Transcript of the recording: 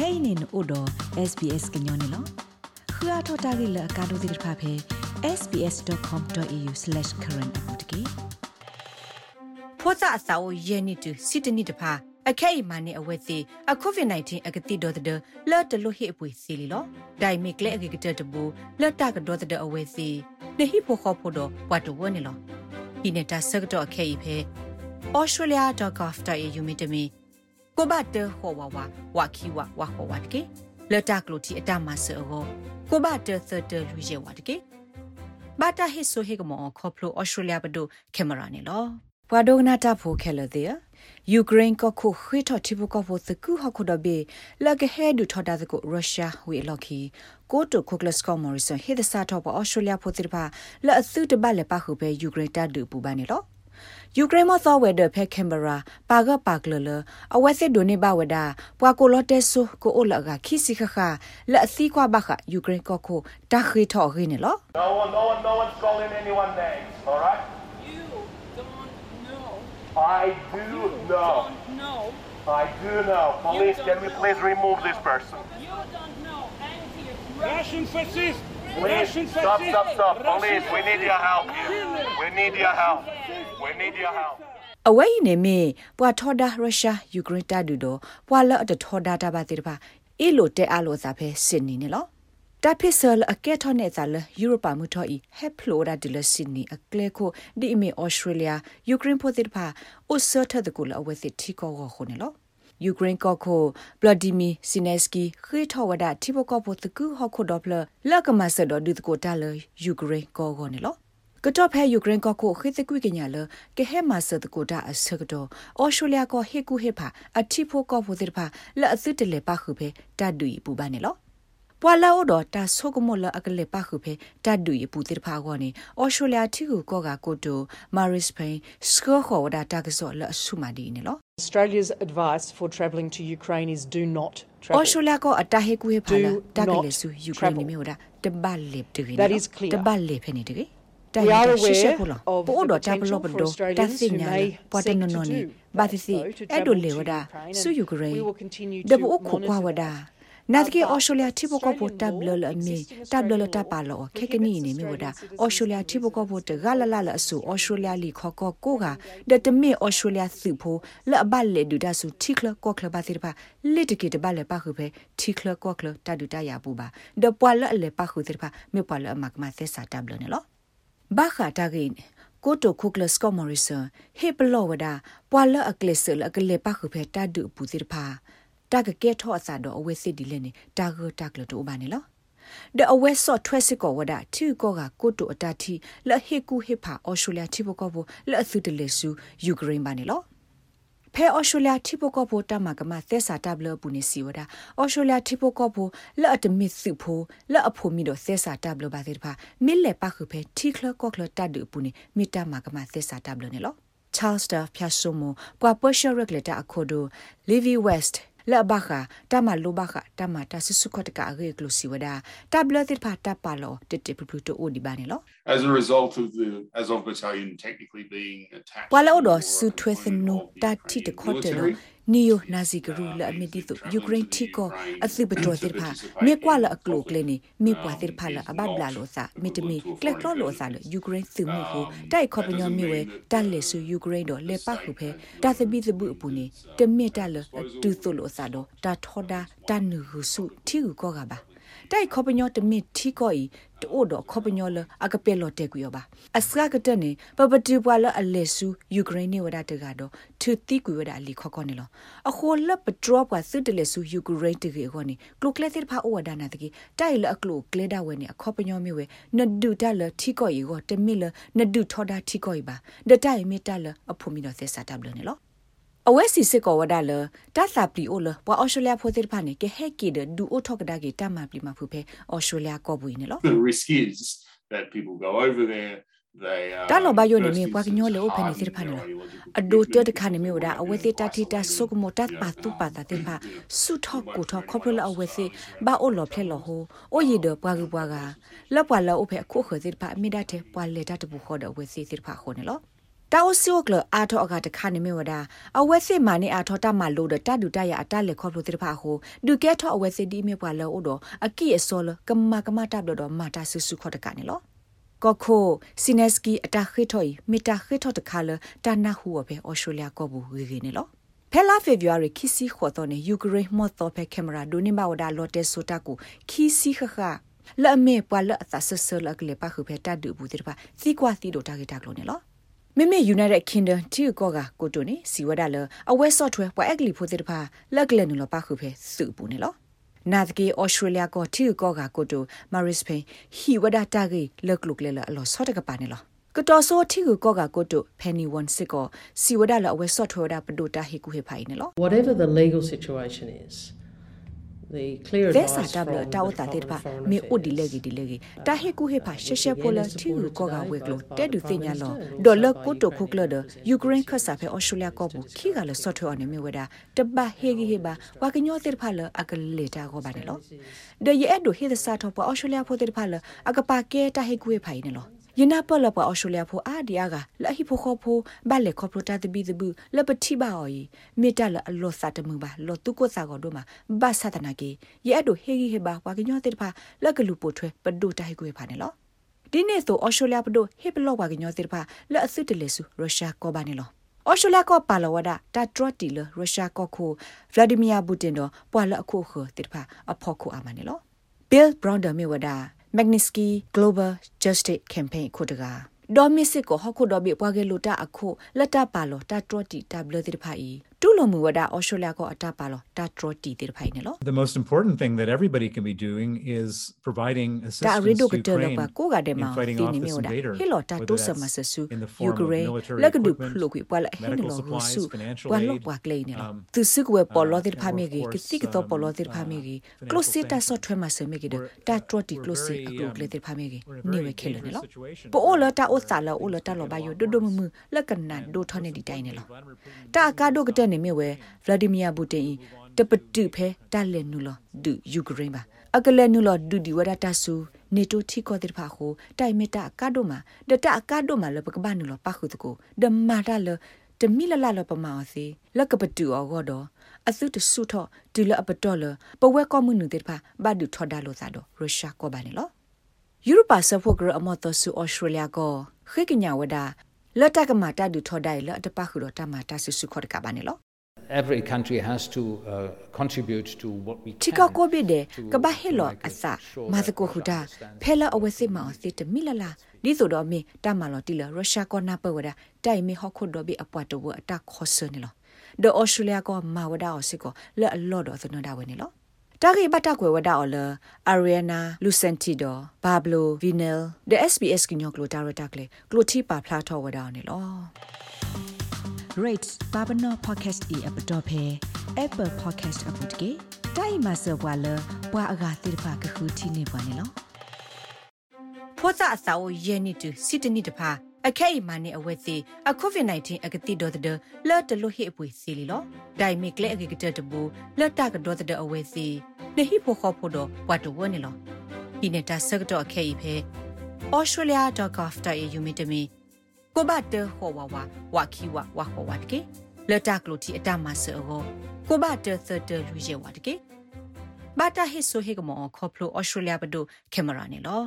kainin odo sbs gnyone lo khua thota gi la ka do dir pha phe sbs.com.au/current apotki ဖောစာအစာကိုယဲနေတူစစ်တနိတဖာအခဲအမနဲ့အဝဲစီအကိုဗစ် -19 အကတိတော်တဲ့လော့တလို့ဟိအပွေစီလီလောဒိုင်မီကလေအကကတတဘူလော့တကတော့တဲ့အဝဲစီနေဟိဖို့ခေါ်ဖို့တော့ဘတ်တော်ဝနေလောဒီနေတာစကတော့အခဲဤဖဲ australia.gov.au မြင့်တမီ ကိုဘတ်တဟောဝဝဝါခီဝဝဟောဝတ်ကေလော့တကလို့တီအတမဆောကိုဘတ်တသတလူရဲဝတ်ကေဘာတာဟိဆိုဟေကမောခေါပလို australia ဘဒိုကင်မရာနေလောဘွာဒိုနာတာဖိုခဲလတဲ့ယူကရိန်းကခုခွေထတိဘကဖို့သကူဟခုဒဘေလကဟဲဒူထဒါကိုရုရှားဝေလော်ခီကိုတိုခုကလစကောမော်ရီဆန်ဟေဒစာတော့အော်စတြေးလျဖို့တိပါလက်အသုတပတ်လက်ပါခုပဲယူကရိန်းတဒူပူပန်းနေလော ယူကရိန်းမသောဝဲတဲ့ဖက်ကင်ဘရာပါကပါကလလအဝဲစစ်ဒိုနေဘဝဒါပွာကိုလော့တက်ဆူကိုအိုလကခိစီခခလက်အစီကွာဘခယူကရိန်းကခုတခိထော်ရင်းနော် No one, no one, no one's calling anyone names, all right? You don't know. I do know. Don't know. I do know. Police, can we please remove this person? You don't know. Anti Russian fascist! Please, Russian stop, fascist! stop, stop. Russian Police, we need your help here. We need your help. We need your help. အဝဲနေမေပွာထော်ဒါရုရှားယူကရိန်းတဒူတော့ပွာလအတထော်ဒါတာပါတိတပါအီလိုတဲအလိုစာဖဲစင်နီနေလောတဖစ်ဆလအကက်ထော်နေဇာလယူရိုပါမူထော်ဤဟက်ဖလိုဒါဒီလစင်နီအကလေကိုဒီအမီဩစတြေးလျယူကရိန်းပိုတိတပါဥဆတ်တဲ့ကူလအဝဲစစ်တီကောခုနေလောယူကရိန်းကောခိုဗလာဒီမီစီနက်စကီခေထောဝဒတိဘကောပိုတကူဟခုဒေါပလလကမဆဒဒုတကိုတာလယူကရိန်းကောဂောနေလော ကတော့ဖဲယူကရိန်းကကိုခိသကွိကညာလကဟဲမဆဒကိုတာအစကတော့အော်စတြေးလျကဟေကူဟေဖာအတိဖို့ကောဖို့တဲ့ဖာလအစစ်တလေပါခုဖဲတတ်တူပူပါနေလောပွာလာအိုဒတာဆုကမလအကလေပါခုဖဲတတ်တူပူတဲ့ဖာကောနေအော်စတြေးလျတီကိုကောကကိုတိုမာရစ်ပိန်စကောခေါ်ဒါတာကစောလအဆုမဒီနေလော Australia's advice for travelling to Ukraine is do not travel. အော်စတြေးလျကအတာဟေကူဟေဖာလာ Do တာက not လေဆူယူကရိန်းနေမျိုးဒါတပတ်လေတကယ် That is clear. တပတ်လေဖဲနေတကယ် We are ရှိရှိ aware ပူလာ of ပို့ the တော့တာဘလော potential ပ for ဒို Australians တာစ who ညာ may ပတ်တ seek န to နော်နီ do ဘာသစီ both, to အဲ့ဒို travel လေဝ to ဒါ Ukraine, ဆူ and ယူကရိန်း we will continue ဒ to ဘူခုခွာ monitor ဝ that. ဒါနာတကေ Uh, but အော်စတြေးလျတိဘကပို Australian တပ်လလ law, အမီ existing တပ်လလ Australian တပ်ပါ law လောခေက prohibits နီနေမီဝဒါ Australian အော်စတြေးလျတိဘကပိုတဂလလလအဆူအော်စတြေးလျလီခေါကောကိုကဒတမီအော်စတြေးလျစုဖိုလအဘလေဒူဒါဆူတီကလကောကလပါတိပါလက်တကေတဘလေပါခုပဲတီကလကောကလတဒူတရပူပါဒပွာလလေပါခုတိပါမေပွာလမကမသက်စာတပ်လနေလော ဘာခတာဂိန်ကိုတိုခုကလစကောမော်ရီဆန်ဟေပလောဝဒါပွာလအကလစ်ဆလအကလေပါခုပဲတဒူပူတိပါတကကဲထောအစာတော့အဝဲစစ်ဒီလဲနေတာဂတကလတိုဘာနေလောတဲ့အဝဲဆော့ထွဲစစ်ကောဝဒတီကောကကိုတိုအတတီလဟေကူဟေဖာအော်စတြေးလျတီဘကောဘလအသုတလေဆူယူကရိန်းပါနေလော ဖဲအော်စတြေးလျတီဘကောဘတမကမသက်စာတဘလပူနေစီဝဒအော်စတြေးလျတီဘကောဘလအတမစ်စုဖိုလအဖိုမီတော့သက်စာတဘလပါသေးတဖာမိလက်ပါခုဖဲတီကလကောကလတဒူပူနေမိတမကမသက်စာတဘလနေလော Charles Duff ဖြတ်ဆုမပွာပရှရက်လက်တာအခုဒို Livy West လဘခတမလိုဘခတမတဆစုခတ်ကရေကလုစီဝဒတဘလတိဖာတပါလောတတပပလူတိုအိုဒီဘာနေလော as a result of the Azov Battalion technically being attached ပွာလောဒ to ဆူထွေသနု or တ the တိတ Ukrainian ခေါ်တယ် military. နီယိုနာဇီဂရူလအမီဒီတုယူကရိန်းတီကိုအသိပတော်တိဖာမေကွာလအကလုကလေနီမေပွာတိဖာလအဘဘလာလောစာမီတမီကလက်ကလောလောစာလယူကရိန်းသူမှုကိုတိုက်ခေါပညောမီဝဲတက်လေဆူယူကရိန်းတော့လေပတ်ခုဖဲတာသဘီသဘူးအပူနေတမီတက်လတူသုလောစာတော့တာထောဒါတန်နူဟုစုတီဟုကောကပါတိုက်ခေါပညောတမီထီကိုဤ တိုးတော့ခေါပညောလအကပဲလော်တက်ကွေပါအစကကတနေပပတီပွာလအလက်ဆူယူကရိန်းနေဝဒတကတော့သူတီကွေဝဒအလီခေါကောနေလောအခိုလပဒရော့ပွာစစ်တလက်ဆူယူကရိန်းတကေခေါနေကလုကလက်တိဖာအိုဝဒနာတကေတိုက်လအကလုကလေဒါဝဲနေအခေါပညောမီဝဲနဒူတလထီကိုဤကိုတမီလနဒူထောဒါထီကိုဤပါဒတိုင်မီတလအဖူမီတော့သက်စာတဘလနေလော အဝဲစီစစ်ကောဝဒါလတသပလီအိုလပွာအော်စတြေးလျဖိုတိဖာနေကဟဲကီဒဒူအိုထောကဒါကေတမပလီမဖူဖဲအော်စတြေးလျကောဘူနေလော The risk is that people go over there. They uh, တာလောဘယိုနေ first မေ is ပွားကညောလေ it's အိုဖဲနေ hardened တိဖာနေ their လော ideological အဒိုတ commitment တခါနေမေဝဒါအဝဲတိတတိတဆုကမတတ်ပါတူပါတာတင်ပါဆုထောက်ကိုထောက်ခေါပလအဝဲစီဘာအိုလောဖလဲလောဟိုအိုရီဒပွားကပွားကလပွားလောအိုဖဲအခုခေတိဖာအမိဒတ်ပွားလေတတ်ဘူခေါ်တဲ့အဝဲစီတိဖာခေါ်နေလော တာအိုစီယိုကလအာထောအကတခါနေမြဝဒအဝဲစစ်မာနေအာထောတမလို့တတဒူတရအတလက်ခေါပလို့တိဖာဟိုဒုကဲထောအဝဲစစ်ဒီမြပွာလောအိုတော့အကီအစောလကမကမတပ်လို့တော့မာတာဆူဆူခေါ်တကနေလောကခိုစီနက်စကီအတာခိထော်မီတာခိထော်တခါလတာနာဟူအပဲအော်စတြေးလျကောဘူးဝေနေလောဖဲလာဖေဗူရီခီစီခေါ်တော့နေယူကရိန်းမော့တော့ဖဲကင်မရာဒိုနေမဝဒါလော်တက်ဆိုတာကိုခီစီခခလာမေပွာလအသဆဆလကလေပါခုဖဲတတ်ဒူဘူးတိပါသီကွာသီဒိုတာဂီတာကလို့နေလော မေမေ United Kingdom တီကောကကိုတိုနေစီဝဒါလအဝဲ software ပွာအက်ကလီဖိုတဲ့တဖာလက်ကလနလပါခုဖဲစုပူနေလောနာဒကေဩစတြေးလျကိုတီကောကကိုတိုမာရစ်ပိန်ဟီဝဒါတာဂီလက်လုကလေလအလောဆော့တကပါနေလောကတော်ဆိုတီကိုကောကကိုတိုဖန်နီဝန်စစ်ကိုစီဝဒါလအဝဲ software ဒါပဒိုတာဟီကူဟေဖိုင်နေလော Whatever the legal situation is, the clear သဲ advice စာတပ်လ from တာဝ the တာတဲ့ပါ Foreign မေ Affairs ဥဒီလေဂီဒီလေဂီတာဟေကူဟေဖာရှေရှေပိုလ Again, as တီကို supported ကောက today ဝေကလို both by တဲ့ဒူ the တင်ညာ Prime လော Minister and ဒေါ်လ also by ကိုတိုခုကလဒ Ukrainian ယူကရိန်းခတ်စာဖဲဩစတြေးလျကောဘူးခီကလဆော့ထွေအနေမြဝဒါတဘ ဟေဂီဟေဘာဝါကညောတဲ့ဖာလအကလေတာကိုပါနေလောဒေယအဲ့ဒိုဟေဒစာထောပဩစတြေးလျဖိုတဲ့ဖာလအကပါကဲတာဟေကူဟေဖိုင်နေလောယနာပလပအော်စတြေးလျဖိုအာဒီယာကလဟိဖိုခိုဖိုဘလက်ခေါပရိုတာတဘီတဘူလပတိဘာအော်ီမေတလအလောစာတမှုပါလောတုကိုစာကောဒိုမှာဘာသတနာကေယအဲ့ဒိုဟေဂီဟေဘာဝါကညောတဲ့ဖာလကလူပိုထွဲပဒိုတာဟေကူဟေဖာနေလောဒီနေ့ဆိုအော်စတြေးလျပဒိုဟေပလောဝါကညောတဲ့ဖာလအစစ်တလေစုရုရှားကောပါနေလောအော်စတြေးလျကပါလဝဒတာထရတီလရုရှားကခိုဗလာဒီမီယာပူတင်တော့ပွာလအခုခတိဖာအဖို့ခုအာမနေလောဘီလ်ဘရောင်းဒါမီဝဒါ Magnitsky Global Justice Campaign ခုတကာဒေါ်မစ်စစ်ကိုဟခုဒေါ်ဘီပွားကလိုတာအခုလက်တပါလောတာထရတီတာဘလတိဖိုင်တူ လမူဝဒါအော်စတြေးလျကိုအတပါလောတာထရတီတိဖိုင်နော် The most important thing that everybody can be doing is providing ဒါ assistance ရီဒို to ကတဲလ Ukraine ပါကိုကတဲ့ in မှာ fighting ဒီ off နေ this မျိုးဒါ invader, ဟီလိုတာ whether တိုဆမ that's ဆဆူ in the ယူ form က of ရိန်း military လက်ကဒုဖ equipment, လို့ကွပွာလာဟင်း medical လော supplies, ဆူ financial ပွာလော aid, ပွာကလေးနေလော um, သူစစ်ကွယ်ပေါ်လောတိဖာ and မေ of ကြီးက course, တိကတော့ပေါ်လော um, တိဖာမေကြီး uh, ကလိုစစ်တာ financial ဆော့ထွဲမှာစမေကြီးတာ We're- တာထရတီ we're ကလိုစစ် very, အကလုကလေးတိဖာမေကြီး we're in a နေ very ဝဲခဲလနေ dangerous လော situation ပိုအိုလ where တာအို we စာလောအိုလ need တာ to လော get ဘာ a ယ lot ဒို more ဒိုမမ resources. လက်ကနဒိုထနေဒီတိုင်းနေလော Vladimir Putin တာကာဒိုကတဲ့နေမြဝဲဗလာဒီမီယာပူတင်တပတူဖဲတာလက်နူလောဒူယူကရိန်းပါအကလဲနူလောဒူဒီဝဒတာဆူနေတိုထီကောတဲ့ဖာခိုတိုင်မီတာကာဒိုမာဒတာကာဒိုမာလပကဘာနူလောပါခုတကိုဒမာတာလတမီလလလပမာစီလက်ကပတူအောဂောဒအသုတဆုထဒီလအပတော်လပဝဲကောမှုနုတဲ့ဖာဘာဒူထော်ဒါလိုသာတော့ရုရှားကောပါနေလောယူရိုပါဆဖို့ဂရအမတ်တဆူဩစတြေးလျကိုခေကညာဝဒါလတ်တကမာတာဒူထော်ဒိုင်လအတပခုတော့တမတာဆူဆူခေါ်တကပါနေလော Every country has to uh, contribute to what we can. ချီကကိုဘိတဲ့ကဘာဟေလော to make အ it စ sure မာ that စကိုခု Russia တာ understands ဖဲလာအဝဲစစ်မောင်စစ်တမီလလာဒီဆိုတော့မင်းတမလော်တီလရုရှားကောနာပဝဒတိုင်မီဟခုဒိုဘီအပွားတော့အတခေါ်ဆနေလောဒဩစတြေးလျကောမာဝဒါအစစ်ကောလဲအလော့တော့သနဒါဝနေလောတာဂိဘတာကွယ်ဝဒါအော်လအာရီယနာလူစန်တီဒိုဘာဘလိုဗီနယ်ဒ SBS ကညောကလိုတာရတာကလေကလိုတီပါဖလာထောဝဒါနေလော rates babano podcast e app dot phe apple podcast app dot ke dai ma so bwa le bwa aga tir pha ka khu thi ne bwa ne lo ဖောစာအစာကိုရဲနေတူစီတနိတဖာအခဲအမနဲ့အဝဲစီအကိုဗစ် -19 အကတိတော်တဲ့လော်တလို့ဟိအပွေစီလီလောဒိုင်မီကလေအကကတဲ့တဘူလော်တကတော်တဲ့အဝဲစီနေဟိဖို့ခေါ်ဖို့တော့ဝတ်တော်ဝနေလောဒီနေတာဆကတော့အခဲဤဖဲ australia.gov.au မြတမီ ကိုဘတ်တဟောဝဝဝခီဝဝဟောဝတ်ကေလော်တကလို့တီအတမဆောကိုဘတ်တသတလူရဲဝတ်ကေဘာတာဟိဆိုဟေကမောခေါပလို australia ဘဒိုကင်မရာနေလော